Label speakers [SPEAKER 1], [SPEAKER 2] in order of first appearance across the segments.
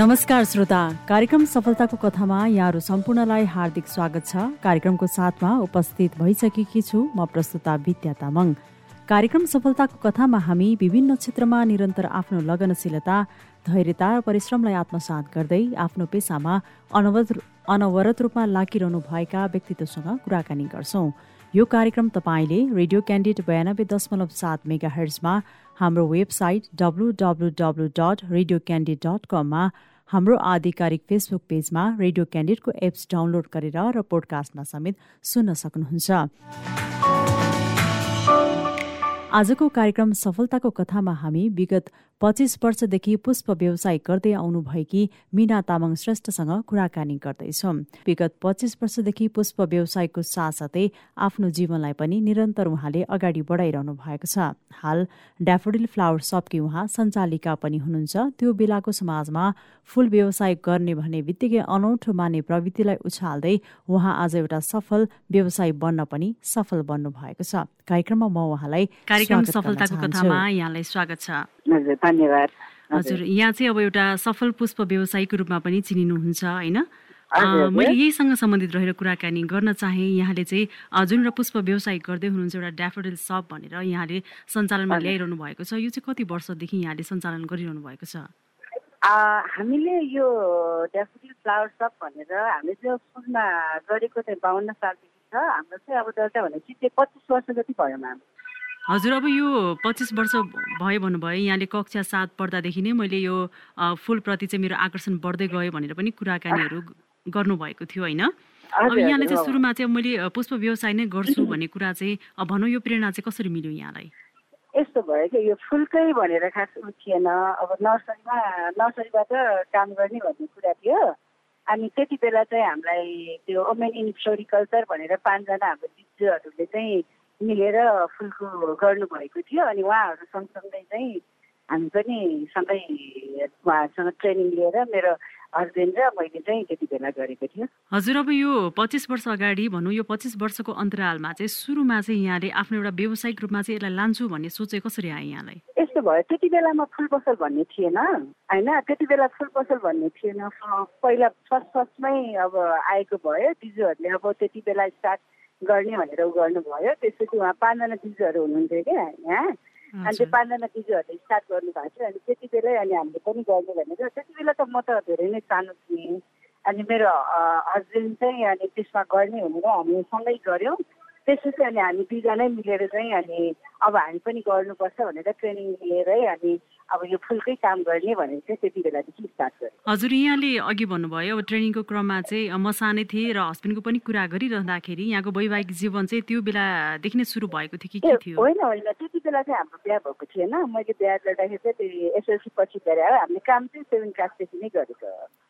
[SPEAKER 1] नमस्कार श्रोता। कार्यक्रम सफलताको कथामा यहाँहरू सम्पूर्णलाई हार्दिक स्वागत छ। कार्यक्रमको साथमा उपस्थित भइसकेकी छु म प्रस्तुता विद्या तामाङ। कार्यक्रम सफलताको कथामा हामी विभिन्न क्षेत्रमा निरन्तर आफ्नो लगनशीलता धैर्यता र परिश्रमलाई आत्मसात गर्दै आफ्नो पेसामा अनवरत अनवरत रूपमा लागिरहनु भएका व्यक्तित्वसँग कुराकानी गर्छौँ। यो कार्यक्रम तपाईँले रेडियो क्यान्डिडेट बयानब्बे दशमलव सात मेगा हर्जमा हाम्रो website W W W dot radio candid dot कममा हाम्रो आधिकारिक फेसबुक पेजमा रेडियो क्यान्डिडेटको एप्स डाउनलोड गरेर र पोडकास्टमा समेत सुन्न सक्नुहुन्छ। आजको कार्यक्रम सफलताको कथामा हामी विगत पच्चिस वर्षदेखि पुष्प व्यवसाय गर्दै आउनुभएकी मिना तामाङ श्रेष्ठसँग कुराकानी गर्दैछौँ। विगत पच्चिस वर्षदेखि पुष्प व्यवसायको साथसाथै आफ्नो जीवनलाई पनि निरन्तर उहाँले अगाडि बढाइरहनु भएको छ। हाल ड्याफोडिल फ्लावर सपकी उहाँ सञ्चालिका पनि हुनुहुन्छ। त्यो बेलाको समाजमा फूल व्यवसाय गर्ने भन्ने बित्तिकै अनौठो माने प्रवृत्तिलाई उछाल्दै उहाँ आज एउटा सफल व्यवसाय बन्न पनि सफल बन्नु भएको छ। कार्यक्रममा म उहाँलाई
[SPEAKER 2] कार्यक्रम सफलताको कथामा यहाँलाई स्वागत छ।
[SPEAKER 3] धन्यवाद।
[SPEAKER 2] हजुर। यहाँ चाहिँ अब एउटा सफल पुष्प व्यवसायीको रूपमा पनि चिनिनुहुन्छ होइन? मैले यहीसँग सम्बन्धित रहेर कुराकानी गर्न चाहे। यहाँले चाहिँ जुन एउटा पुष्प व्यवसाय गर्दै हुनुहुन्छ एउटा ड्याफोडिल सप भनेर यहाँले सञ्चालनमा ल्याइरहनु भएको छ। यो चाहिँ कति वर्षदेखि यहाँले सञ्चालन गरिरहनु भएको छ?
[SPEAKER 3] हामीले यो ड्याफोडिल फ्लावर सप भनेर हामीले चाहिँ फुलमा गरेको चाहिँ बाहन्न सालदेखि छ। हाम्रो चाहिँ अब दर्ता भनेपछि चाहिँ पच्चिस वर्ष जति भयो म्याम।
[SPEAKER 2] हजुर अब यो पच्चिस वर्ष भयो भन्नुभयो यहाँले कक्षा सात पढ्दादेखि नै मैले यो फुलप्रति चाहिँ मेरो आकर्षण बढ्दै गयो भनेर पनि कुराकानीहरू गर्नुभएको थियो होइन? अब यहाँले चाहिँ सुरुमा चाहिँ मैले पुष्प व्यवसाय नै गर्छु भन्ने कुरा चाहिँ भनौँ यो प्रेरणा चाहिँ कसरी मिल्यो यहाँलाई?
[SPEAKER 3] यस्तो भयो कि यो फुलकै भनेर खास उ थिएन। अब नर्सरीमा नर्सरीबाट काम गर्ने भन्ने कुरा थियो। अनि त्यति बेला चाहिँ हामीलाई त्यो ओमेन इन फ्लोरिकल्चर भनेर पाँचजना हाम्रो दिजुहरूले चाहिँ मिलेर फुलको गर्नुभएको थियो अनि उहाँहरू सँगसँगै चाहिँ हामी पनि सँगै उहाँहरूसँग ट्रेनिङ लिएर मेरो हस्बेन्ड र मैले चाहिँ त्यति बेला गरेको थियो।
[SPEAKER 2] हजुर अब यो पच्चिस वर्ष अगाडि भनौँ यो पच्चिस वर्षको अन्तरालमा चाहिँ सुरुमा चाहिँ यहाँले आफ्नो एउटा व्यावसायिक रूपमा चाहिँ यसलाई लान्छु भन्ने सोच कसरी आयो यहाँलाई?
[SPEAKER 3] यस्तो भयो त्यति बेलामा फुल पसल भन्ने थिएन होइन? त्यति बेला फुल पसल भन्ने थिएन। पहिला फर्स्ट फर्स्टमै अब आएको भयो दिजुहरूले अब त्यति बेला स्टार्ट गर्ने भनेर उ गर्नुभयो। त्यसपछि उहाँ पाँचजना दिजुहरू हुनुहुन्थ्यो क्या यहाँ। अनि त्यो पाँचजना दिजुहरूले स्टार्ट गर्नु भएको थियो। अनि त्यति बेलै अनि हामीले पनि गर्ने भनेर त्यति बेला त म त धेरै नै सानो थिएँ। अनि मेरो हस्बेन्ड चाहिँ अनि त्यसमा गर्ने भनेर हामी सँगै गऱ्यौँ। त्यसपछि अनि हामी दुईजनै मिलेर चाहिँ अनि अब हामी पनि गर्नुपर्छ भनेर ट्रेनिङ लिएरै अनि अब यो फुलकै काम गर्ने भनेर चाहिँ त्यति बेलादेखि स्टार्ट गरेँ।
[SPEAKER 2] हजुर यहाँले अघि भन्नुभयो अब ट्रेनिङको क्रममा चाहिँ म सानै थिएँ र हस्बेन्डको पनि कुरा गरिरहँदाखेरि यहाँको वैवाहिक जीवन चाहिँ त्यो बेलादेखि नै सुरु भएको थियो कि के थियो?
[SPEAKER 3] होइन होइन त्यति बेला चाहिँ हाम्रो बिहा भएको थिएन मैले बिहा गर्दाखेरि चाहिँ त्यो एसएलसी पछि गरे। हो हामीले काम चाहिँ सेभेन क्लासदेखि नै गरेको।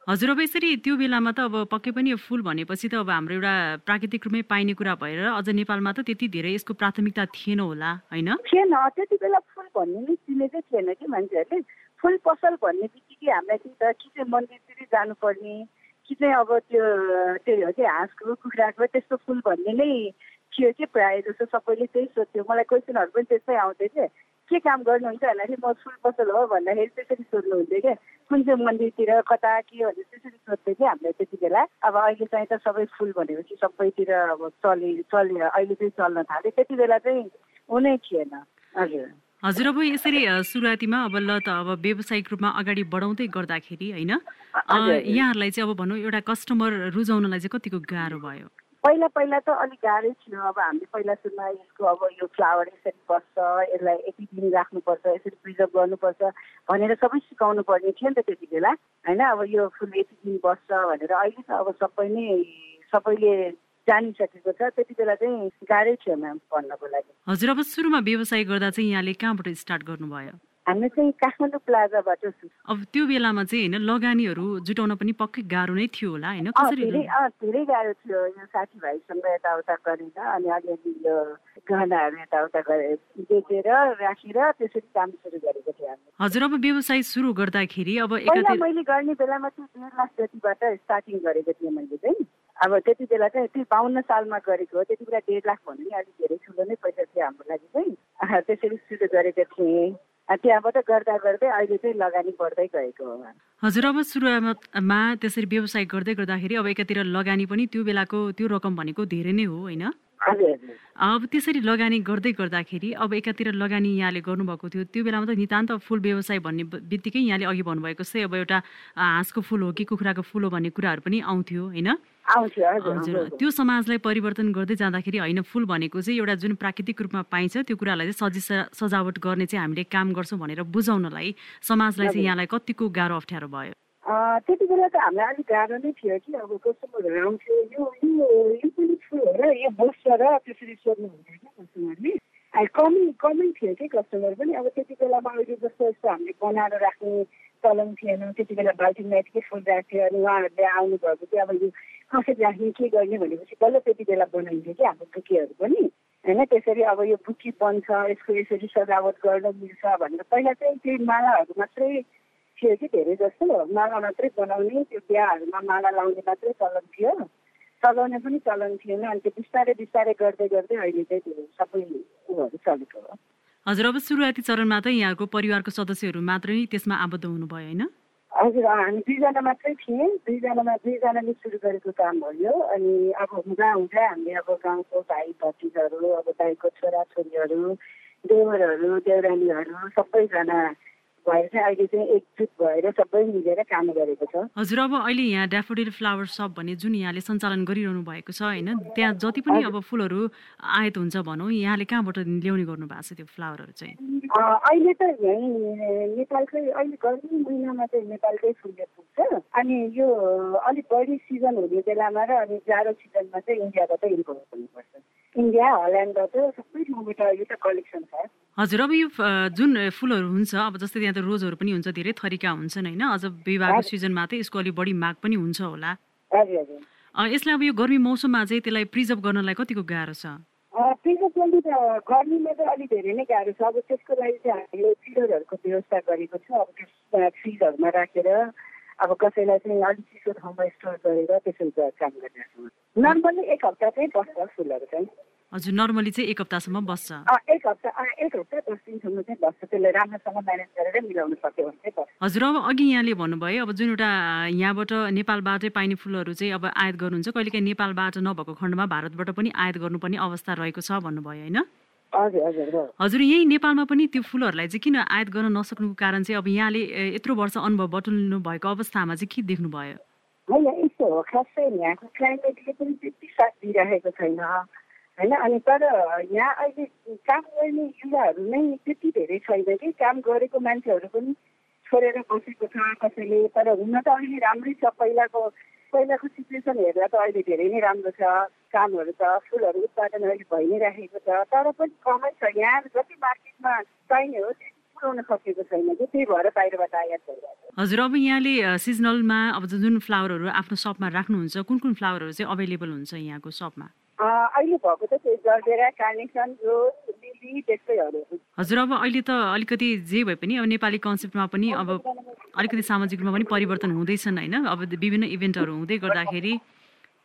[SPEAKER 2] हजुर अब यसरी त्यो बेलामा त अब पक्कै पनि फुल भनेपछि त अब हाम्रो एउटा प्राकृतिक रूपमै पाइने कुरा भएर अझ नेपालमा त त्यति धेरै यसको प्राथमिकता थिएन होला होइन?
[SPEAKER 3] थिएन। त्यति बेला फुल भन्ने नै चिनेकै थिएन कि मान्छेहरूले फुल पसल भन्ने बित्तिकै हामीलाई चाहिँ कि चाहिँ मन्दिरतिर जानुपर्ने कि चाहिँ अब त्यो त्यो हो कि हाँसको कुखुराको त्यस्तो फुल भन्ने नै थियो कि प्रायः जस्तो सबैले त्यही सोध्थ्यो मलाई क्वेसनहरू पनि त्यस्तै आउँथ्यो कि के काम गर्नुहुन्छ भन्दाखेरि म फुल पसल हो भन्दाखेरि त्यसरी सोध्नुहुन्थ्यो क्या कुन चाहिँ मन्दिरतिर कता के भनेर त्यसरी सोध्थ्यो कि हामीलाई त्यति बेला। अब अहिले चाहिँ त सबै फुल भनेपछि सबैतिर अब चले चले अहिले चाहिँ चल्न थाल्यो। त्यति बेला चाहिँ हुनै थिएन। हजुर।
[SPEAKER 2] हजुर अब यसरी सुरुवातीमा अब ल त अब व्यावसायिक रूपमा अगाडि बढाउँदै गर्दाखेरि होइन? यहाँहरूलाई चाहिँ अब भनौँ एउटा कस्टमर रुझाउनलाई चाहिँ कतिको गाह्रो भयो?
[SPEAKER 3] पहिला पहिला त अलिक गाह्रै थियो। अब हामीले पहिला सुरुमा यसको अब यो फ्लावर यसरी बस्छ यसलाई यति दिन राख्नुपर्छ यसरी प्रिजर्भ गर्नुपर्छ भनेर सबै सिकाउनु पर्ने थियो नि त त्यति बेला होइन? अब यो फुल यति दिन बस्छ भनेर अहिले त अब सबै नै सबैले जानिसकेको छ। त्यति बेला चाहिँ गाह्रै थियो म्याम भन्नको लागि।
[SPEAKER 2] हजुर अब सुरुमा व्यवसाय गर्दा चाहिँ यहाँले कहाँबाट स्टार्ट गर्नुभयो?
[SPEAKER 3] हामी चाहिँ काठमाडौँ प्लाजाबाट
[SPEAKER 2] अब त्यो बेलामा चाहिँ होइन लगानीहरू जुटाउन पनि पक्कै गाह्रो नै थियो होला होइन?
[SPEAKER 3] धेरै गाह्रो थियो। यो साथीभाइसँग यताउता गरेर अनि अलिअलि यो गहनाहरू यताउता गरेर बेचेर राखेर त्यसरी काम सुरु गरेको थियो हामी।
[SPEAKER 2] हजुर अब व्यवसाय सुरु गर्दाखेरि अब
[SPEAKER 3] मैले गर्ने बेलामा चाहिँ डेढ लाख जतिबाट स्टार्टिङ गरेको थिएँ मैले चाहिँ। अब त्यति बेला चाहिँ त्यो बाहन्न सालमा गरेको हो त्यति बेला डेढ लाख भन्नु अलिक धेरै ठुलो नै पैसा थियो हाम्रो लागि चाहिँ। त्यसरी सुरु गरेको थिएँ। त्यहाँबाट गर्दा गर्दै अहिले चाहिँ लगानी बढ्दै गएको हो।
[SPEAKER 2] हजुर अब सुरुमा त्यसरी व्यवसाय गर्दै गर्दाखेरि अब एकातिर लगानी पनि त्यो बेलाको त्यो रकम भनेको धेरै नै हो होइन? अब त्यसरी लगानी गर्दै गर्दाखेरि अब एकातिर लगानी यहाँले गर्नुभएको थियो त्यो बेलामा त नितान्त फुल व्यवसाय भन्ने बित्तिकै यहाँले अघि भन्नुभएको जस्तै अब एउटा हाँसको फुल हो कि कुखुराको फुल हो भन्ने कुराहरू पनि आउँथ्यो होइन?
[SPEAKER 3] हजुर
[SPEAKER 2] त्यो समाजलाई परिवर्तन गर्दै जाँदाखेरि होइन फुल भनेको चाहिँ एउटा जुन प्राकृतिक रूपमा पाइन्छ त्यो कुरालाई चाहिँ सजिस सजावट गर्ने चाहिँ हामीले काम गर्छौँ भनेर बुझाउनलाई समाजलाई चाहिँ यहाँलाई कतिको गाह्रो अप्ठ्यारो भयो।
[SPEAKER 3] त्यति बेला त हामीलाई अलिक गाह्रो नै थियो कि अब कस्टमरहरू आउँथ्यो। यो यो यो पनि हो र यो बस्छ र त्यसरी सोध्नु हुन्थ्यो क्या कस्टमरले। कमी कमै थियो कि कस्टमर पनि। अब त्यति बेलामा अहिले जस्तो यस्तो हामीले बनाएर राख्ने चलन थिएन। त्यति बेला बाल्टिनमा यतिकै फुल राख्थ्यो अनि उहाँहरूले आउनुभएको चाहिँ अब यो कसरी राख्ने के गर्ने भनेपछि बल्ल त्यति बेला बनाइन्थ्यो कि हाम्रो बुकेहरू पनि। होइन त्यसरी अब यो बुकी बन्छ यसको यसरी सजावट गर्न मिल्छ भनेर। पहिला चाहिँ त्यही मालाहरू मात्रै थियो कि धेरै जस्तो। माला मात्रै बनाउने त्यो बिहाहरूमा माला लाउने मात्रै चलन थियो। सजाउने पनि चलन थिएन। अनि त्यो बिस्तारै बिस्तारै गर्दै गर्दै अहिले चाहिँ त्यो सबै कुरोहरू चलेको हो।
[SPEAKER 2] हजुर अब सुरुवाती चरणमा त यहाँको परिवारको सदस्यहरू मात्रै त्यसमा आबद्ध हुनुभयो होइन?
[SPEAKER 3] हजुर हामी दुईजना मात्रै थियौँ। दुईजनामा दुईजनाले सुरु गरेको काम हो यो अनि अब हुँदा हुँदा हामीले अब गाउँको भाइ भतिजहरू अब भाइको छोराछोरीहरू देवरहरू देउरानीहरू सबैजना भएर चाहिँ अहिले चाहिँ एकजुट भएर सबै मिलेर काम गरेको छ।
[SPEAKER 2] हजुर अब अहिले यहाँ ड्याफोडिल फ्लावर सप भन्ने जुन यहाँले सञ्चालन गरिरहनु भएको छ होइन? त्यहाँ जति पनि अब फुलहरू आयत हुन्छ भनौँ यहाँले कहाँबाट ल्याउने गर्नु भएको छ त्यो फ्लावरहरू चाहिँ?
[SPEAKER 3] अहिले त यहीँ नेपालकै अहिले गर्मी महिनामा चाहिँ नेपालकै फुलले पुग्छ अनि यो अलिक बढी सिजन हुने बेलामा र अनि जाडो सिजनमा चाहिँ इन्डियाबाट इम्पोर्ट गर्नुपर्छ। इन्डिया हल्यान्डबाट सबै ठाउँबाट यो त कलेक्सन छ।
[SPEAKER 2] हजुर अब यो जुन फुलहरू हुन्छ अब जस्तै त्यहाँ त रोजहरू पनि हुन्छ धेरै थरीका हुन्छन् होइन? अझ विवाहको सिजनमा त यसको अलिक बढी माग पनि हुन्छ होला। यसलाई अब यो गर्मी मौसममा चाहिँ त्यसलाई प्रिजर्भ गर्नलाई कतिको गाह्रो छ?
[SPEAKER 3] प्रिजर्भ गर्नु त गर्मीमा त अलिक धेरै नै गाह्रो छ। अब त्यसको लागि चाहिँ हामीले फिडरहरूको व्यवस्था गरेको छ। अब त्यो फ्रिजहरूमा राखेर अब कसैलाई चाहिँ अलिक चिसो ठाउँमा स्टोर गरेर त्यसरी काम गरिरहेको नर्मल्ली एक हप्ता चाहिँ बस्छ फुलहरू चाहिँ।
[SPEAKER 2] हजुर नर्मली चाहिँ एक हप्तासम्म बस्छ।
[SPEAKER 3] एक हप्ता एक हप्ता दस दिनसम्म चाहिँ बस्छ। त्यसले राम्रोसँग म्यानेज गरेर मिलाउनु सक्यो भने चाहिँ
[SPEAKER 2] हजुर अब अघि यहाँले भन्नुभयो अब जुन एउटा यहाँबाट नेपालबाटै पाइने फुलहरू चाहिँ अब आयात गर्नुहुन्छ। कहिलेकाहीँ नेपालबाट नभएको खण्डमा भारतबाट पनि आयात गर्नुपर्ने अवस्था रहेको छ भन्नुभयो होइन? हजुर यही नेपालमा पनि त्यो फुलहरूलाई चाहिँ किन आयात गर्न नसक्नुको कारण चाहिँ अब यहाँले यत्रो वर्ष अनुभव बटुल्नु भएको अवस्थामा चाहिँ के देख्नुभयो?
[SPEAKER 3] होइन यस्तो हो खासै यहाँको क्लाइमेटले पनि त्यति साथ दिइरहेको छैन होइन? अनि तर यहाँ अहिले काम गर्ने युवाहरू नै त्यति धेरै छैन कि काम गरेको मान्छेहरू पनि छोडेर बसेको छ कसैले तर हुन त अहिले राम्रै छ। पहिलाको पहिलाको सिचुएसन हेर्दा त अहिले धेरै नै राम्रो छ। कामहरू छ फुलहरू उत्पादन अहिले भइ नै राखेको छ। तर पनि कमै छ। यहाँ जति मार्केटमा चाहिने हो पुऱ्याउन सकेको छैन कि। त्यही भएर बाहिरबाट आयात भइरहेको
[SPEAKER 2] हजुर अब यहाँले सिजनलमा अब जुन फ्लावरहरू आफ्नो सपमा राख्नुहुन्छ कुन कुन फ्लावरहरू चाहिँ अभाइलेबल हुन्छ यहाँको सपमा?
[SPEAKER 3] अहिले भएको त त्यही जर्बेरा कार्नेसन रोज
[SPEAKER 2] हजुर अब अहिले त अलिकति जे भए पनि अब नेपाली कन्सेप्टमा पनि अब अलिकति सामाजिक रूपमा पनि परिवर्तन हुँदैछन् होइन? अब विभिन्न इभेन्टहरू हुँदै गर्दाखेरि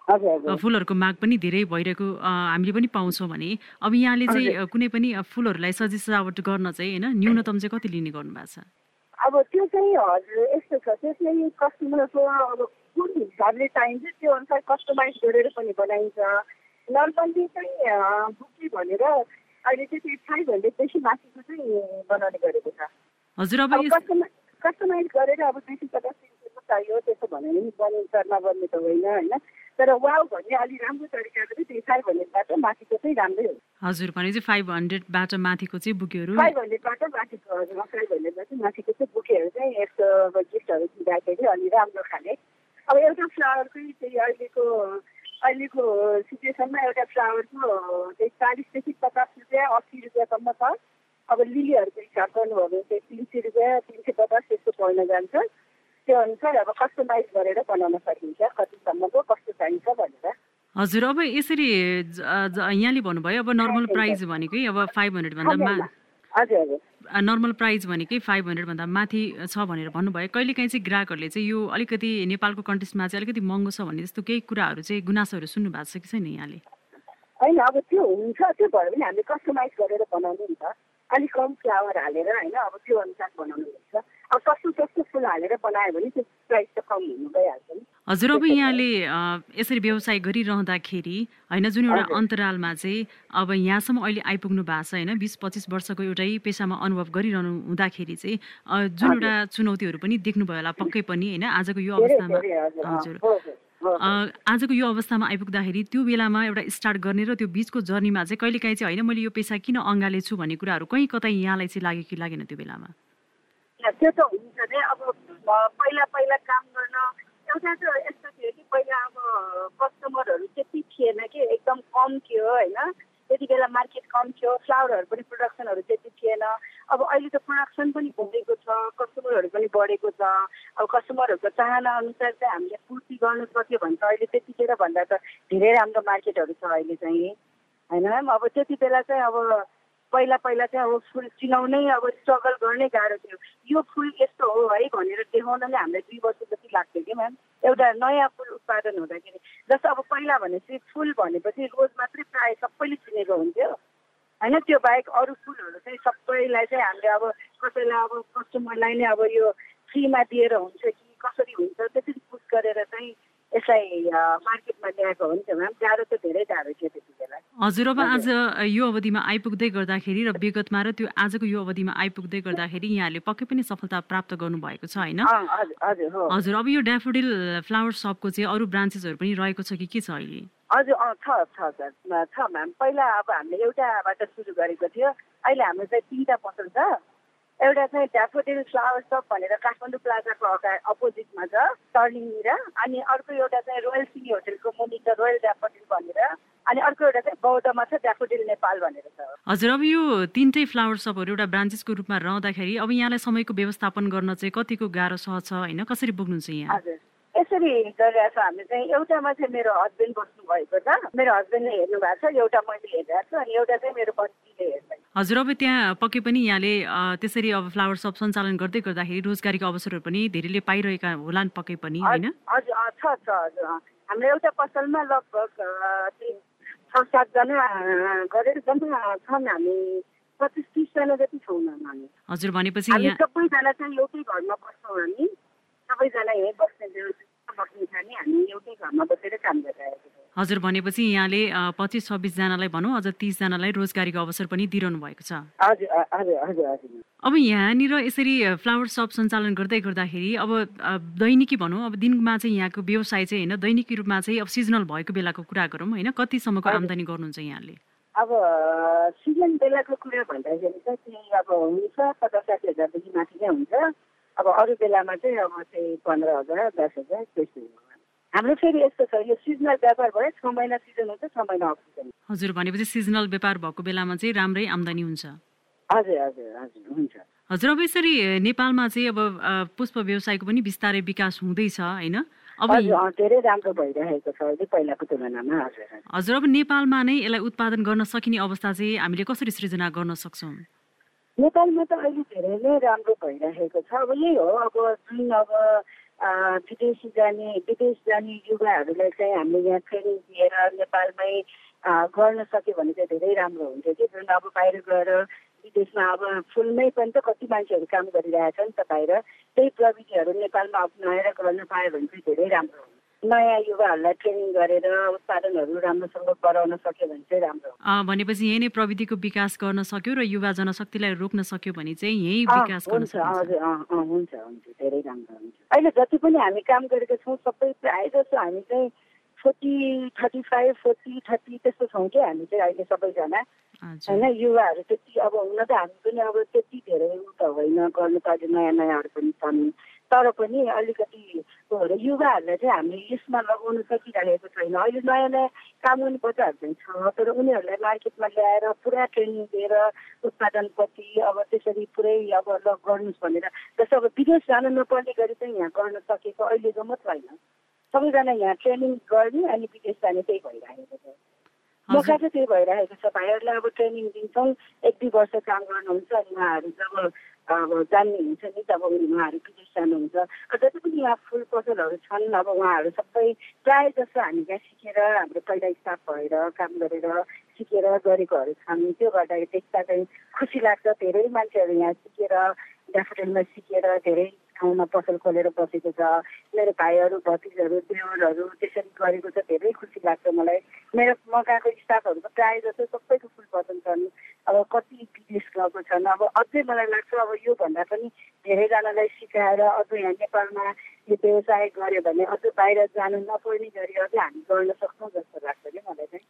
[SPEAKER 2] फुलहरूको माग पनि धेरै भइरहेको हामीले पनि पाउँछौँ भने। अब यहाँले चाहिँ कुनै पनि फुलहरूलाई सजी सजावट गर्न चाहिँ होइन? न्यूनतम चाहिँ कति लिने गर्नु भएको छ?
[SPEAKER 3] अब त्यो चाहिँ हजुर यस्तो छ। त्यो चाहिँ कस्टमरको अब कुन हिसाबले चाहिन्छ त्यो अनुसार कस्टमाइज गरेर पनि बनाइन्छ। नर्मल्ली चाहिँ बुकी भनेर अहिले चाहिँ त्यो फाइभ हन्ड्रेडदेखि माथिको चाहिँ बनाउने गरेको छ।
[SPEAKER 2] हजुर अब
[SPEAKER 3] कस्टमाइज गरेर अब दुई सय पचास चाहियो त्यसो भने पनि बनिन्छ नबन्ने त होइन होइन। तर वाउ भन्ने अलिक राम्रो तरिकाले चाहिँ त्यो फाइभ हन्ड्रेडबाट माथिको चाहिँ राम्रै हो।
[SPEAKER 2] हजुर भने चाहिँ फाइभ हन्ड्रेडबाट माथिको चाहिँ बुकेहरू।
[SPEAKER 3] फाइभ हन्ड्रेडबाट माथिको हजुर फाइभ हन्ड्रेडबाट माथिको चाहिँ बुकेहरू चाहिँ यस्तो गिफ्टहरू दिँदाखेरि अलि राम्रो खाले। अब एउटा फ्लावरकै चाहिँ अहिलेको अहिलेको सिचुएसनमा एउटा फ्लावरको चाहिँ चालिसदेखि पचास रुपियाँ अस्सी रुपियाँसम्म छ। अब लिलीहरूको हिसाब गर्नुभयो भने चाहिँ तिन सय रुपियाँ तिन सय पचास त्यस्तो पर्न जान्छ। त्यो अनुसार अब कस्टमाइज गरेर बनाउन सकिन्छ। कतिसम्मको कस्तो चाहिन्छ भनेर।
[SPEAKER 2] हजुर अब यसरी यहाँले भन्नुभयो अब नर्मल प्राइस भनेकै अब फाइभ हन्ड्रेडभन्दा नर्मल प्राइस भनेकै फाइभ हन्ड्रेडभन्दा माथि छ भनेर भन्नुभयो। कहिलेकाहीँ चाहिँ ग्राहकहरूले चाहिँ यो अलिकति नेपालको कन्टेस्टमा चाहिँ अलिकति महँगो छ भन्ने जस्तो केही कुराहरू चाहिँ गुनासोहरू सुन्नु भएको छ कि छैन यहाँले?
[SPEAKER 3] होइन अब त्यो हुन्छ त्यो भयो भने हामीले कस्टमाइज गरेर बनाउने नि त। अलिक कम फ्लावर हालेर होइन अब त्यो अनुसार बनाउनु पर्छ अब सस्तो सस्तो फुल हालेर बनायो भने त्यो प्राइस त कम हुनु गइहाल्छ नि।
[SPEAKER 2] हजुर अब यहाँले यसरी व्यवसाय गरिरहँदाखेरि होइन जुन एउटा अन्तरालमा चाहिँ अब यहाँसम्म अहिले आइपुग्नु भएको छ होइन बिस पच्चिस वर्षको एउटै पेसामा अनुभव गरिरहनु हुँदाखेरि चाहिँ जुन एउटा चुनौतीहरू पनि देख्नुभयो होला पक्कै पनि होइन आजको यो अवस्थामा। हजुर। आजको यो अवस्थामा आइपुग्दाखेरि त्यो बेलामा एउटा स्टार्ट गर्ने र त्यो बिचको जर्नीमा चाहिँ कहिलेकाहीँ चाहिँ होइन मैले यो पेसा किन अँगालेछु भन्ने कुराहरू कहीँ कतै यहाँलाई चाहिँ लाग्यो कि लागेन त्यो बेलामा?
[SPEAKER 3] त्यो त हुन्छ नै। अब पहिला पहिला काम गर्न एउटा त यस्तो थियो कि पहिला अब कस्टमरहरू त्यति थिएन कि एकदम कम थियो होइन? त्यति बेला मार्केट कम थियो फ्लावरहरू पनि प्रडक्सनहरू त्यति थिएन। अब अहिले त प्रडक्सन पनि बढेको छ कस्टमरहरू पनि बढेको छ। अब कस्टमरहरूको चाहना अनुसार चाहिँ हामीले पूर्ति गर्नु सक्यो भने त अहिले त्यतिखेर भन्दा त धेरै राम्रो मार्केटहरू छ अहिले चाहिँ। होइन म्याम? अब त्यति बेला चाहिँ अब पहिला पहिला चाहिँ अब फुल चिनाउनै अब स्ट्रगल गर्नै गाह्रो थियो। यो फुल यस्तो हो है भनेर देखाउन नै हामीलाई दुई वर्ष जति लाग्थ्यो कि म्याम एउटा नयाँ फुल उत्पादन हुँदाखेरि। जस्तो अब पहिला भनेपछि फुल भनेपछि रोज मात्रै प्रायः सबैले चिनेको हुन्थ्यो। होइन त्यो बाहेक अरू फुलहरू चाहिँ सबैलाई चाहिँ हामीले अब कसैलाई अब कस्टमरलाई नै अब यो फ्रीमा दिएर हुन्छ कि कसरी हुन्छ त्यसरी पुस गरेर चाहिँ यसलाई मार्केटमा ल्याएको हो नि त म्याम। गाह्रो त धेरै गाह्रो थियो त्यति बेला।
[SPEAKER 2] हजुर अब आज यो अवधिमा आइपुग्दै गर्दाखेरि र विगतमा र त्यो आजको यो अवधिमा आइपुग्दै गर्दाखेरि यहाँले पक्कै पनि सफलता प्राप्त गर्नुभएको छ होइन? हजुर अब यो ड्याफोडिल फ्लावर सपको चाहिँ अरू ब्रान्चेसहरू पनि रहेको छ कि के छ अहिले?
[SPEAKER 3] हजुर छ छ सर छ म्याम। पहिला अब हामीले एउटाबाट सुरु गरेको थियो। अहिले हाम्रो चाहिँ तिनवटा पसल छ। एउटा चाहिँ ड्याफोडिल फ्लावर सप भनेर काठमाडौँ प्लाजाको अगा अपोजिटमा छ टर्निङनिर अनि अर्को एउटा चाहिँ रोयल सिटी होटेलको मुनि छ रोयल ड्याफोडिल भनेर। अनि अर्को एउटा चाहिँ बौद्धमा छ ड्याफोडिल नेपाल भनेर छ।
[SPEAKER 2] हजुर अब यो तिनटै फ्लावर सपहरू एउटा ब्रान्चेसको रूपमा रहँदाखेरि अब यहाँलाई समयको व्यवस्थापन गर्न चाहिँ कतिको गाह्रो सहज छ होइन? कसरी पुग्नुहुन्छ यहाँ?
[SPEAKER 3] हजुर। यसरी गरिरहेको छ हामीले चाहिँ। एउटामा चाहिँ मेरो हस्बेन्ड बस्नु भएको छ। मेरो हस्बेन्डले हेर्नु भएको छ एउटा मैले हेरिरहेको छु। अनि एउटा चाहिँ मेरो बच्चीले हेर्छ
[SPEAKER 2] हजुर अब त्यहाँ पक्कै पनि यहाँले त्यसरी अब फ्लावर सप सञ्चालन गर्दै गर्दाखेरि रोजगारीको अवसरहरू पनि धेरैले पाइरहेका होलान् पक्कै पनि होइन?
[SPEAKER 3] हजुर छ छ हाम्रो एउटा पसलमा लगभग छ सातजना गरेर छन् हामी। पच्चिस तिसजना जति छौँ हामी।
[SPEAKER 2] हजुर भनेपछि
[SPEAKER 3] सबैजना चाहिँ एउटै घरमा बस्छौँ हामी। सबैजना यहीँ बस्ने बस्ने छ नि हामी एउटै घरमा बसेर काम गरिरहेको छौँ।
[SPEAKER 2] हजुर भनेपछि यहाँले पच्चिस छब्बिसजनालाई भनौँ अझ तिसजनालाई रोजगारीको अवसर पनि दिइरहनु भएको छ। अब यहाँनिर यसरी फ्लावर सप सञ्चालन गर्दै गर्दाखेरि अब दैनिकी भनौँ अब दिनमा चाहिँ यहाँको व्यवसाय चाहिँ होइन दैनिकी रूपमा चाहिँ अब सिजनल भएको बेलाको कुरा गरौँ होइन कतिसम्मको आम्दानी गर्नुहुन्छ यहाँले?
[SPEAKER 3] अब सिजन बेलाको कुरा भन्दाखेरि चाहिँ त्यही अब हुन्छ पचास साठी हजारदेखि माथि नै हुन्छ। अब अरू बेलामा चाहिँ अब चाहिँ पन्ध्र हजार दस हजार त्यस्तो हाम्रो फेरि यस्तो छ यो सिजनल व्यापार भयो छ महिना सिजन हुन्छ छ महिना अफ सिजन
[SPEAKER 2] हजुर भनेपछि सिजनल व्यापार भएको बेलामा चाहिँ राम्रै आम्दानी हुन्छ।
[SPEAKER 3] हजुर हजुर हजुर हुन्छ।
[SPEAKER 2] हजुर अब यसरी नेपालमा चाहिँ अब पुष्प व्यवसायको पनि बिस्तारै विकास हुँदैछ होइन?
[SPEAKER 3] अब धेरै राम्रो भइरहेको छ अहिले पहिलाको तुलनामा हजुर।
[SPEAKER 2] हजुर अब नेपालमा नै यसलाई उत्पादन गर्न सकिने अवस्था चाहिँ हामीले कसरी सृजना गर्न सक्छौँ?
[SPEAKER 3] नेपालमा त अहिले धेरै नै राम्रो भइरहेको छ। अब यही हो अब जुन अब विदेश जाने विदेश जाने युवाहरूलाई चाहिँ हामीले यहाँ ट्रेनिङ दिएर नेपालमै गर्न सक्यो भने चाहिँ धेरै राम्रो हुन्थ्यो कि। जुन अब बाहिर गएर विदेशमा अब फुलमै पनि त कति मान्छेहरू काम गरिरहेछ नि त बाहिर। त्यही प्रविधिहरू नेपालमा अप्नाएर गर्न पायो भने चाहिँ धेरै राम्रो हुन्छ नयाँ युवाहरूलाई ट्रेनिङ गरेर उत्पादनहरू राम्रोसँग गराउन सक्यो भने चाहिँ राम्रो
[SPEAKER 2] भनेपछि यही नै प्रविधिको विकास गर्न सक्यो र युवा जनशक्तिलाई रोक्न सक्यो भने चाहिँ यही विकास गर्न
[SPEAKER 3] हुन्छ हजुर हुन्छ हुन्छ धेरै राम्रो हुन्छ। अहिले जति पनि हामी काम गरेका छौँ सबै प्रायः जस्तो हामी चाहिँ forty thirty five forty thirty त्यस्तो छौँ कि हामी चाहिँ अहिले सबैजना होइन युवाहरू त्यति अब हुन त हामी पनि अब त्यति धेरै उ त होइन गर्नु त अहिले नयाँ नयाँहरू पनि छन्। तर पनि अलिकति युवाहरूलाई चाहिँ हामीले यसमा लगाउन सकिरहेको छैन। अहिले नयाँ नयाँ काम गर्ने बच्चाहरू चाहिँ छ तर उनीहरूलाई मार्केटमा ल्याएर पुरा ट्रेनिङ दिएर उत्पादनप्रति अब त्यसरी पुरै अब ल गर्नुहोस् भनेर। जस्तो अब विदेश जानु नपर्ने गरी चाहिँ यहाँ गर्न सकेको अहिलेको मात्र होइन सबैजना यहाँ ट्रेनिङ गर्ने अनि विदेश जाने त्यही भइरहेको छ। मौका चाहिँ त्यही भइरहेको छ। भाइहरूलाई अब ट्रेनिङ दिन्छौँ। एक दुई वर्ष काम गर्नुहुन्छ अनि उहाँहरू जब अब जान्ने हुन्छ नि जब उहाँहरू विदेश जानुहुन्छ। जति पनि यहाँ फुल पसलहरू छन् अब उहाँहरू सबै प्रायः जसो हामी यहाँ सिकेर हाम्रो पहिला स्टाफ भएर काम गरेर सिकेर गरेकोहरू छन्। त्यो गर्दाखेरि देख्दा चाहिँ खुसी लाग्छ। धेरै मान्छेहरू यहाँ सिकेर ड्याफोडिलमा सिकेर धेरै ठाउँमा पसल खोलेर बसेको छ। मेरो भाइहरू भतिजहरू देवरहरू त्यसरी गरेको छ। धेरै खुसी लाग्छ मलाई। मेरो म गएको स्टाफहरू त प्रायः जस्तो सबैको फुल पसन्द छन्। अब कति विदेश गएको छन्। अब अझै मलाई लाग्छ अब योभन्दा पनि धेरैजनालाई सिकाएर अझ यहाँ नेपालमा यो व्यवसाय गऱ्यो भने अझ बाहिर जानु नपर्ने गरी अझै हामी गर्न सक्छौँ जस्तो लाग्छ कि मलाई चाहिँ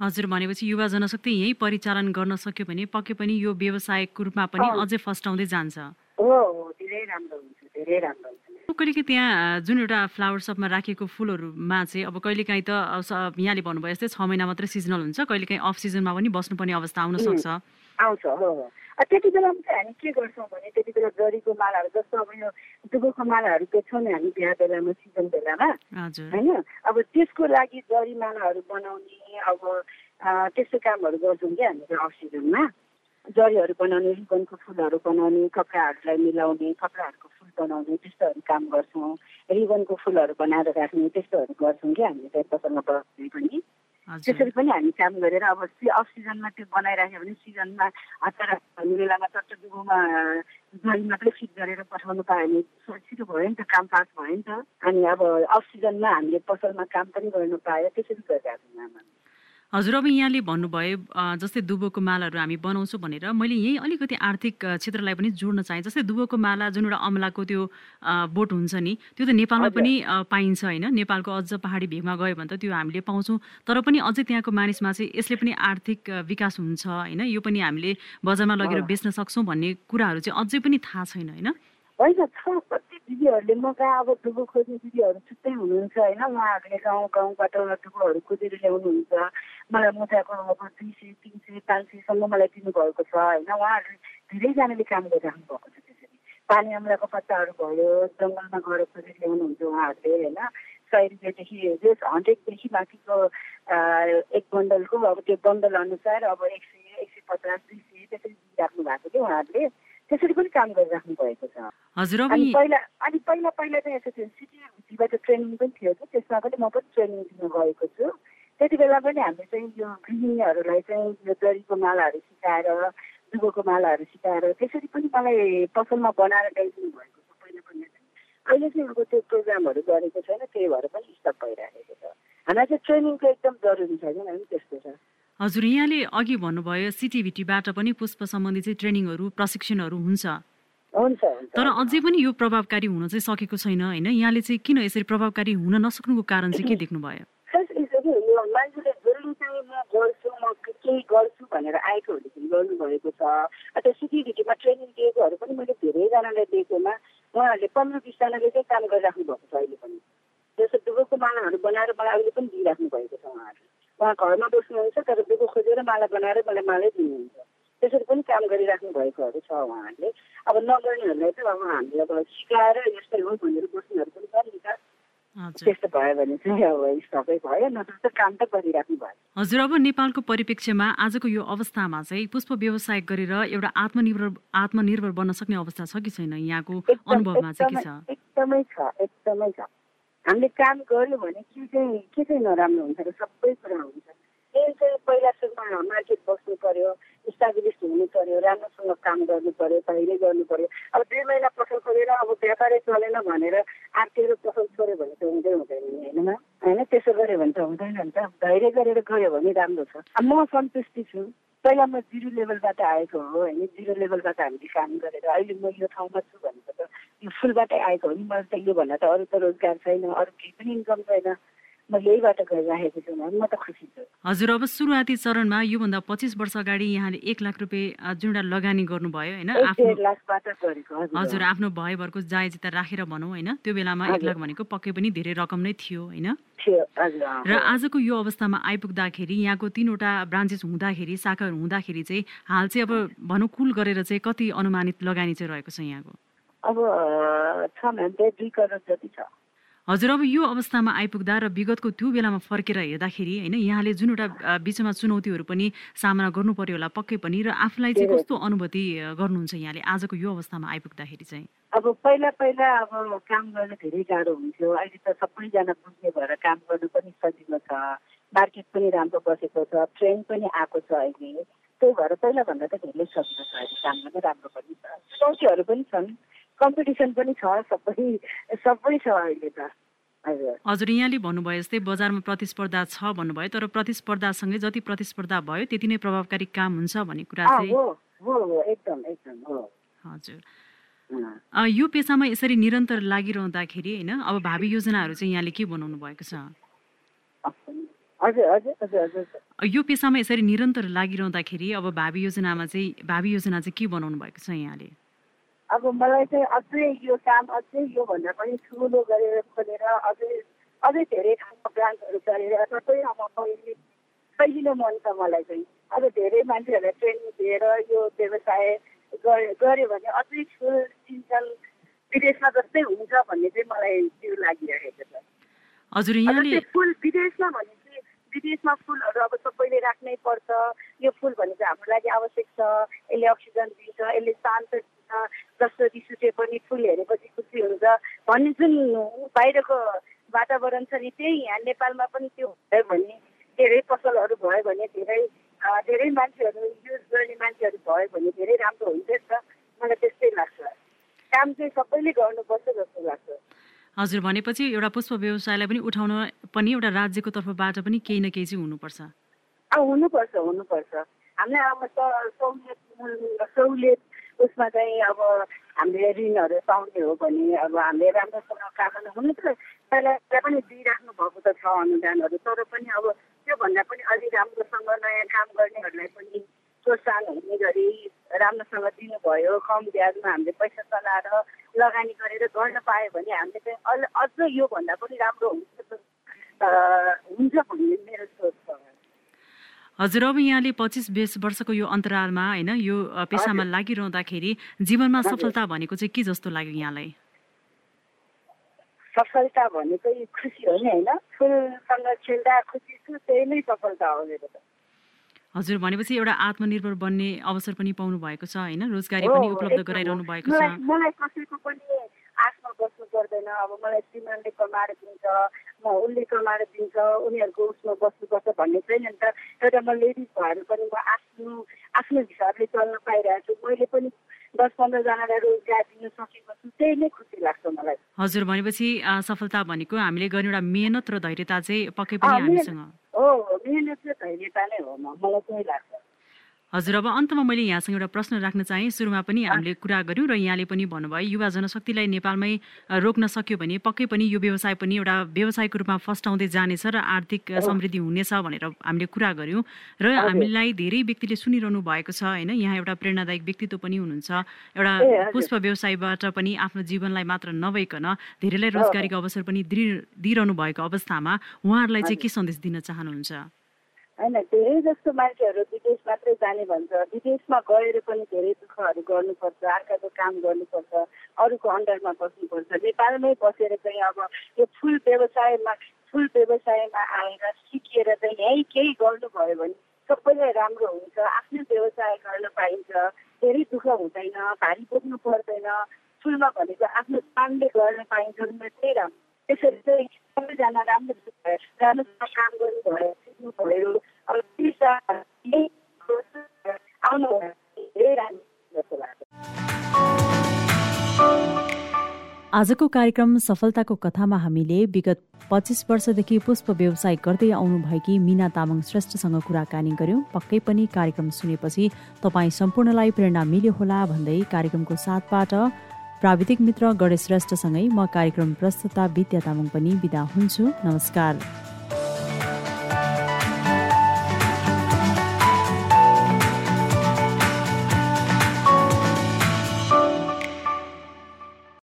[SPEAKER 2] हजुर भनेपछि युवा जनशक्ति यहीँ परिचालन गर्न सक्यो भने पक्कै पनि यो व्यवसायको रूपमा पनि अझै फस्टाउँदै जान्छ। कहिलेकाहीँ त्यहाँ जुन एउटा फ्लावर सपमा राखेको फुलहरूमा चाहिँ अब कहिलेकाहीँ त यहाँले भन्नुभयो जस्तै छ महिना मात्रै सिजनल हुन्छ कहिलेकाहीँ अफ सिजनमा पनि बस्नुपर्ने अवस्था आउन सक्छ।
[SPEAKER 3] आउँछ त्यति बेलामा चाहिँ हामी के गर्छौँ भने त्यति बेला जरीको मालाहरू जस्तो अब यो दुबोको मालाहरू बेच्छौँ नि हामी बिहा बेलामा सिजन बेलामा। होइन? अब त्यसको लागि जरी मालाहरू बनाउने अब त्यस्तो कामहरू गर्छौँ कि हामीले अफ सिजनमा जरीहरू बनाउने रिबनको फुलहरू बनाउने कपडाहरूलाई मिलाउने कपडाहरूको फुल बनाउने त्यस्तोहरू काम गर्छौँ। रिबनको फुलहरू बनाएर राख्ने त्यस्तोहरू गर्छौँ कि हामीले। पसलमा पनि। त्यसरी पनि हामी काम गरेर अब अफ सिजनमा त्यो बनाइराख्यो भने सिजनमा हतार बेलामा चट्टुमा जरी मात्रै फिट गरेर पठाउनु पायो भने छिटो भयो नि त काम पास भयो नि त। अनि अब अफ हामीले पसलमा काम पनि गर्नु पायो त्यसरी गरिरहेको छौँ
[SPEAKER 2] हजुर अब यहाँले भन्नुभयो जस्तै दुबोको मालाहरू हामी बनाउँछौँ भनेर। मैले यहीँ अलिकति आर्थिक क्षेत्रलाई पनि जोड्न चाहेँ। जस्तै दुबोको माला जुन एउटा अमलाको त्यो बोट हुन्छ नि त्यो त नेपालमा पनि पाइन्छ होइन? नेपालको अझ पहाडी भेगमा गयो भने त त्यो हामीले पाउँछौँ। तर पनि अझै त्यहाँको मानिसमा चाहिँ यसले पनि आर्थिक विकास हुन्छ होइन? यो पनि हामीले बजारमा लगेर बेच्न सक्छौँ भन्ने कुराहरू चाहिँ अझै पनि थाहा छैन होइन?
[SPEAKER 3] होइन छ कति दिदीहरूले म कहाँ अब दुबो खोज्ने दिदीहरू छुट्टै हुनुहुन्छ होइन उहाँहरूले गाउँ गाउँबाट दुबोहरू खोजेर ल्याउनुहुन्छ मलाई मोजाको अब दुई सय तिन सय पाँच सयसम्म मलाई दिनुभएको छ होइन उहाँहरूले धेरैजनाले काम गरिराख्नु भएको छ त्यसरी पानी अमलाको पत्ताहरू भयो जङ्गलमा गएर खोजेर ल्याउनुहुन्छ उहाँहरूले होइन सय रुपियाँदेखि हन्ड्रेडदेखि माथिको एक बन्डलको अब त्यो बन्डल अनुसार अब एक सय एक सय पचास दुई सय त्यसरी दिइराख्नु भएको थियो उहाँहरूले त्यसरी पनि काम गरिराख्नु भएको छ।
[SPEAKER 2] हजुर
[SPEAKER 3] अनि पहिला अनि पहिला पहिला चाहिँ यस्तो थियो सिटीबाट ट्रेनिङ पनि थियो कि त्यसमा पनि म पनि ट्रेनिङ दिन गएको छु। त्यति बेला पनि हामीले चाहिँ यो गृहिणीहरूलाई चाहिँ यो जरीको मालाहरू सिकाएर दुबोको मालाहरू सिकाएर त्यसरी पनि मलाई पसलमा बनाएर ल्याइदिनु भएको छ पहिला पहिला चाहिँ अहिले चाहिँ अब त्यो प्रोग्रामहरू गरेको छैन त्यही भएर पनि स्टप भइरहेको छ। हामीलाई चाहिँ ट्रेनिङको एकदम जरुरी छ किनभने त्यस्तो छ
[SPEAKER 2] हजुर यहाँले अघि भन्नुभयो सिटिभिटीबाट पनि पुष्प सम्बन्धी चाहिँ ट्रेनिङहरू प्रशिक्षणहरू हुन्छ।
[SPEAKER 3] हुन्छ
[SPEAKER 2] तर अझै पनि यो प्रभावकारी हुन चाहिँ सकेको छैन होइन? यहाँले चाहिँ किन यसरी प्रभावकारी हुन नसक्नुको कारण चाहिँ के देख्नुभयो?
[SPEAKER 3] मान्छेले जरुरी चाहिँ म गर्छु म केही गर्छु भनेर आएकोहरूले गर्नुभएको छ। त्यो सिटिभिटीमा ट्रेनिङ दिएकोहरू पनि मैले धेरैजनालाई दिएकोमा उहाँहरूले पन्ध्र बिसजनाले चाहिँ काम गरिराख्नु भएको छ अहिले पनि। जस्तो दुबोको मालाहरू बनाएर मलाई अहिले पनि दिइराख्नु भएको छ उहाँहरूले। उहाँ घरमा बस्नुहुन्छ तर दुःख खोजेर माला बनाएर मलाई मालै दिनुहुन्छ। त्यसरी पनि काम गरिराख्नु भएकोहरू छ उहाँहरूले। अब नगर्नेहरूलाई चाहिँ अब हामीले अब सिकाएर यस्तै हो भनेर बस्नेहरू पनि छ नि त त्यस्तो भयो भने चाहिँ अब स्टपै भयो नत्र त काम त गरिराख्नु भयो।
[SPEAKER 2] हजुर अब नेपालको परिप्रेक्ष्यमा आजको यो अवस्थामा चाहिँ पुष्प व्यवसाय गरेर एउटा आत्मनिर्भर आत्मनिर्भर बन्न सक्ने अवस्था छ कि छैन? यहाँको अनुभवमा चाहिँ के छ?
[SPEAKER 3] एकदमै छ एकदमै छ। हामीले काम गऱ्यो भने के चाहिँ के चाहिँ नराम्रो हुन्छ र सबै कुरा हुन्छ? त्यही चाहिँ पहिला सुरुमा मार्केट बस्नु पर्यो इस्टाब्लिस हुनु पर्यो राम्रोसँग काम गर्नु पर्यो बाहिरै गर्नु पर्यो। अब दुई महिना पसल खोलेर अब व्यापारै चलेन भनेर आर्थिक पसल छोड्यो भने त हुँदै हुँदैन नि होइन होइन त्यसो गऱ्यो भने त हुँदैन नि त। धैर्य गरेर गयो भने राम्रो छ। म सन्तुष्टि छु। पहिला म जिरो लेभलबाट आएको हो होइन जिरो लेभलबाट हामीले काम गरेर अहिले म यो ठाउँमा छु भनेको त यो फुलबाटै आएको हो नि मलाई त योभन्दा त अरू त रोजगार छैन अरू केही पनि इन्कम छैन म यहीबाट छु म त खुसी छु।
[SPEAKER 2] हजुर अब सुरुवाती चरणमा योभन्दा पच्चिस वर्ष अगाडि यहाँले एक लाख रुपियाँ जुन एउटा लगानी गर्नुभयो होइन? हजुर। आफ्नो भयभरको जायजिता राखेर भनौँ होइन? त्यो बेलामा एक लाख भनेको पक्कै पनि धेरै रकम नै थियो होइन? र आजको यो अवस्थामा आइपुग्दाखेरि यहाँको तिनवटा ब्रान्चेस हुँदाखेरि शाखाहरू हुँदाखेरि चाहिँ हाल चाहिँ अब भनौँ कुल गरेर चाहिँ कति अनुमानित लगानी चाहिँ रहेको छ यहाँको?
[SPEAKER 3] अब छ दुई करोड जति छ।
[SPEAKER 2] हजुर अब यो अवस्थामा आइपुग्दा र विगतको त्यो बेलामा फर्केर हेर्दाखेरि होइन यहाँले जुन एउटा बिचमा चुनौतीहरू पनि सामना गर्नु पर्यो होला पक्कै पनि र आफूलाई चाहिँ कस्तो अनुभूति गर्नुहुन्छ यहाँले आजको यो अवस्थामा आइपुग्दाखेरि चाहिँ?
[SPEAKER 3] अब पहिला पहिला अब काम गर्न धेरै गाह्रो हुन्थ्यो। अहिले त सबैजना बुझ्ने भएर काम गर्नु पनि सजिलो छ। मार्केट पनि राम्रो बसेको छ ट्रेन्ड पनि आएको छ अहिले। त्यही भएर पहिलाभन्दा त धेरै सजिलो छ अहिले काम पनि राम्रो पनि छ। चुनौतीहरू पनि छन्। कम्पिटिसन पनि छ सबै सबै छ अहिले त।
[SPEAKER 2] हजुर। यहाँले भन्नुभयो जस्तै बजारमा प्रतिस्पर्धा छ भन्नुभयो तर प्रतिस्पर्धासँगै जति प्रतिस्पर्धा भयो त्यति नै प्रभावकारी काम हुन्छ भन्ने कुरा
[SPEAKER 3] चाहिँ एकदम एकदम हो।
[SPEAKER 2] हजुर। यो पेसामा यसरी निरन्तर लागिरहँदाखेरि होइन अब भावी योजनाहरू चाहिँ यहाँले के बनाउनु भएको छ? यो पेसामा यसरी निरन्तर लागिरहँदाखेरि अब भावी योजनामा चाहिँ भावी योजना चाहिँ के बनाउनु भएको छ यहाँले?
[SPEAKER 3] अब मलाई चाहिँ अझै यो काम अझै योभन्दा पनि ठुलो गरेर खोलेर अझै अझै धेरै ठाउँमा ब्रान्चहरू गरेर सबै फैलिनु मन छ मलाई चाहिँ। अब धेरै मान्छेहरूलाई ट्रेनिङ दिएर यो व्यवसाय गऱ्यो भने अझै फुल सिजन विदेशमा जस्तै हुन्छ भन्ने चाहिँ मलाई त्यो लागिरहेको छ।
[SPEAKER 2] हजुर यहाँले
[SPEAKER 3] फुल विदेशमा भने चाहिँ विदेशमा फुलहरू अब सबैले राख्नै पर्छ। यो फुल भने चाहिँ हाम्रो लागि आवश्यक छ। यसले अक्सिजन दिन्छ यसले शान्त दिन्छ जस्तो रिस पनि फुल हेरेपछि खुसी हुन्छ। भन्ने जुन बाहिरको वातावरण छ नि त्यही यहाँ नेपालमा पनि त्यो भयो भने धेरै पसलहरू भयो भने धेरै धेरै मान्छेहरू युज गर्ने मान्छेहरू भयो भने धेरै राम्रो हुन्छ नि त। मलाई त्यस्तै लाग्छ। काम चाहिँ सबैले गर्नुपर्छ जस्तो लाग्छ।
[SPEAKER 2] हजुर भनेपछि एउटा पुष्प व्यवसायलाई पनि उठाउन पनि एउटा राज्यको तर्फबाट पनि केही न केही चाहिँ हुनुपर्छ।
[SPEAKER 3] हुनुपर्छ हुनुपर्छ। हामीलाई अब सहुलियत सहुलियत उसमा चाहिँ अब हामीले ऋणहरू पाउने हो भने अब हामीले राम्रोसँग काम हुनु त पहिला पनि दिइराख्नु भएको त छ अनुदानहरू तर पनि अब त्योभन्दा पनि अलिक राम्रोसँग नयाँ काम गर्नेहरूलाई पनि प्रोत्साहन हुने गरी राम्रोसँग दिनुभयो। कम ब्याजमा हामीले पैसा चलाएर लगानी गरेर गर्न पायो भने हामीले चाहिँ अझ योभन्दा पनि राम्रो हुन्छ हुन्छ भन्ने मेरो सोच छ।
[SPEAKER 2] हजुर अब यहाँले पच्चिस बिस वर्षको यो अन्तरालमा होइन यो पेसामा लागिरहँदाखेरि जीवनमा सफलता भनेको चाहिँ के जस्तो लाग्यो यहाँलाई?
[SPEAKER 3] सफलता भनेकै खुसी हो नि होइन? फुलसँग खेल्दा खुसी छु त्यही नै सफलता हो मेरो त।
[SPEAKER 2] हजुर भनेपछि एउटा आत्मनिर्भर बन्ने अवसर पनि पाउनु भएको छ होइन? रोजगारी पनि उपलब्ध गराइरहनु भएको छ।
[SPEAKER 3] मलाई कसैको पनि बस्नु पर्दैन। अब मलाई श्रीमानले कमाएर दिन्छ म उसले कमाएर दिन्छ उनीहरूको उसमा बस्नुपर्छ भन्ने छैन नि त। एउटा म लेडिज भएर पनि म आफ्नो आफ्नो हिसाबले चल्न पाइरहेको छु मैले पनि दस पन्ध्रजनालाई रोजगार दिन सकेको छु त्यही नै खुसी लाग्छ मलाई।
[SPEAKER 2] हजुर भनेपछि सफलता भनेको हामीले गर्ने एउटा मेहनत र धैर्यता चाहिँ पक्कै पनि हामीसँग।
[SPEAKER 3] हो मेहनत र धैर्यता नै हो मलाई त्यही लाग्छ।
[SPEAKER 2] हजुर अब अन्तमा मैले यहाँसँग एउटा प्रश्न राख्न चाहेँ। सुरुमा पनि हामीले कुरा गऱ्यौँ र यहाँले पनि भन्नुभयो युवा जनशक्तिलाई नेपालमै रोक्न सक्यो भने पक्कै पनि यो व्यवसाय पनि एउटा व्यवसायको रूपमा फस्टाउँदै जानेछ र आर्थिक समृद्धि हुनेछ भनेर हामीले कुरा गऱ्यौँ। र हामीलाई धेरै व्यक्तिले सुनिरहनु भएको छ होइन? यहाँ एउटा प्रेरणादायक व्यक्तित्व पनि हुनुहुन्छ। एउटा पुष्प व्यवसायबाट पनि आफ्नो जीवनलाई मात्र नभइकन धेरैलाई रोजगारीको अवसर पनि दिइरहनु भएको अवस्थामा उहाँहरूलाई चाहिँ के सन्देश दिन चाहनुहुन्छ?
[SPEAKER 3] होइन धेरै जस्तो मान्छेहरू विदेश मात्रै जाने भन्छ। विदेशमा गएर पनि धेरै दुःखहरू गर्नुपर्छ अर्काको काम गर्नुपर्छ अरूको अन्डरमा बस्नुपर्छ। नेपालमै बसेर चाहिँ अब यो फुल व्यवसायमा फुल व्यवसायमा आएर सिकेर चाहिँ यहीँ केही गर्नुभयो भने सबैलाई राम्रो हुन्छ आफ्नो व्यवसाय गर्न पाइन्छ। धेरै दुःख हुँदैन भारी बोक्नु पर्दैन। फुलमा भनेको आफ्नो कामले गर्न पाइन्छ त्यही राम्रो त्यसरी चाहिँ सबैजना राम्रो राम्रोसँग काम गर्नुभयो।
[SPEAKER 1] आजको कार्यक्रम सफलताको कथामा हामीले विगत पच्चिस वर्षदेखि पुष्प व्यवसाय गर्दै आउनुभएकी मिना तामाङ श्रेष्ठसँग कुराकानी गर्यौं। पक्कै पनि कार्यक्रम सुनेपछि तपाईँ सम्पूर्णलाई प्रेरणा मिल्यो होला भन्दै कार्यक्रमको साथबाट प्राविधिक मित्र गणेश श्रेष्ठसँगै म कार्यक्रम प्रस्तुता विद्या तामाङ पनि विदा हुन्छु। नमस्कार।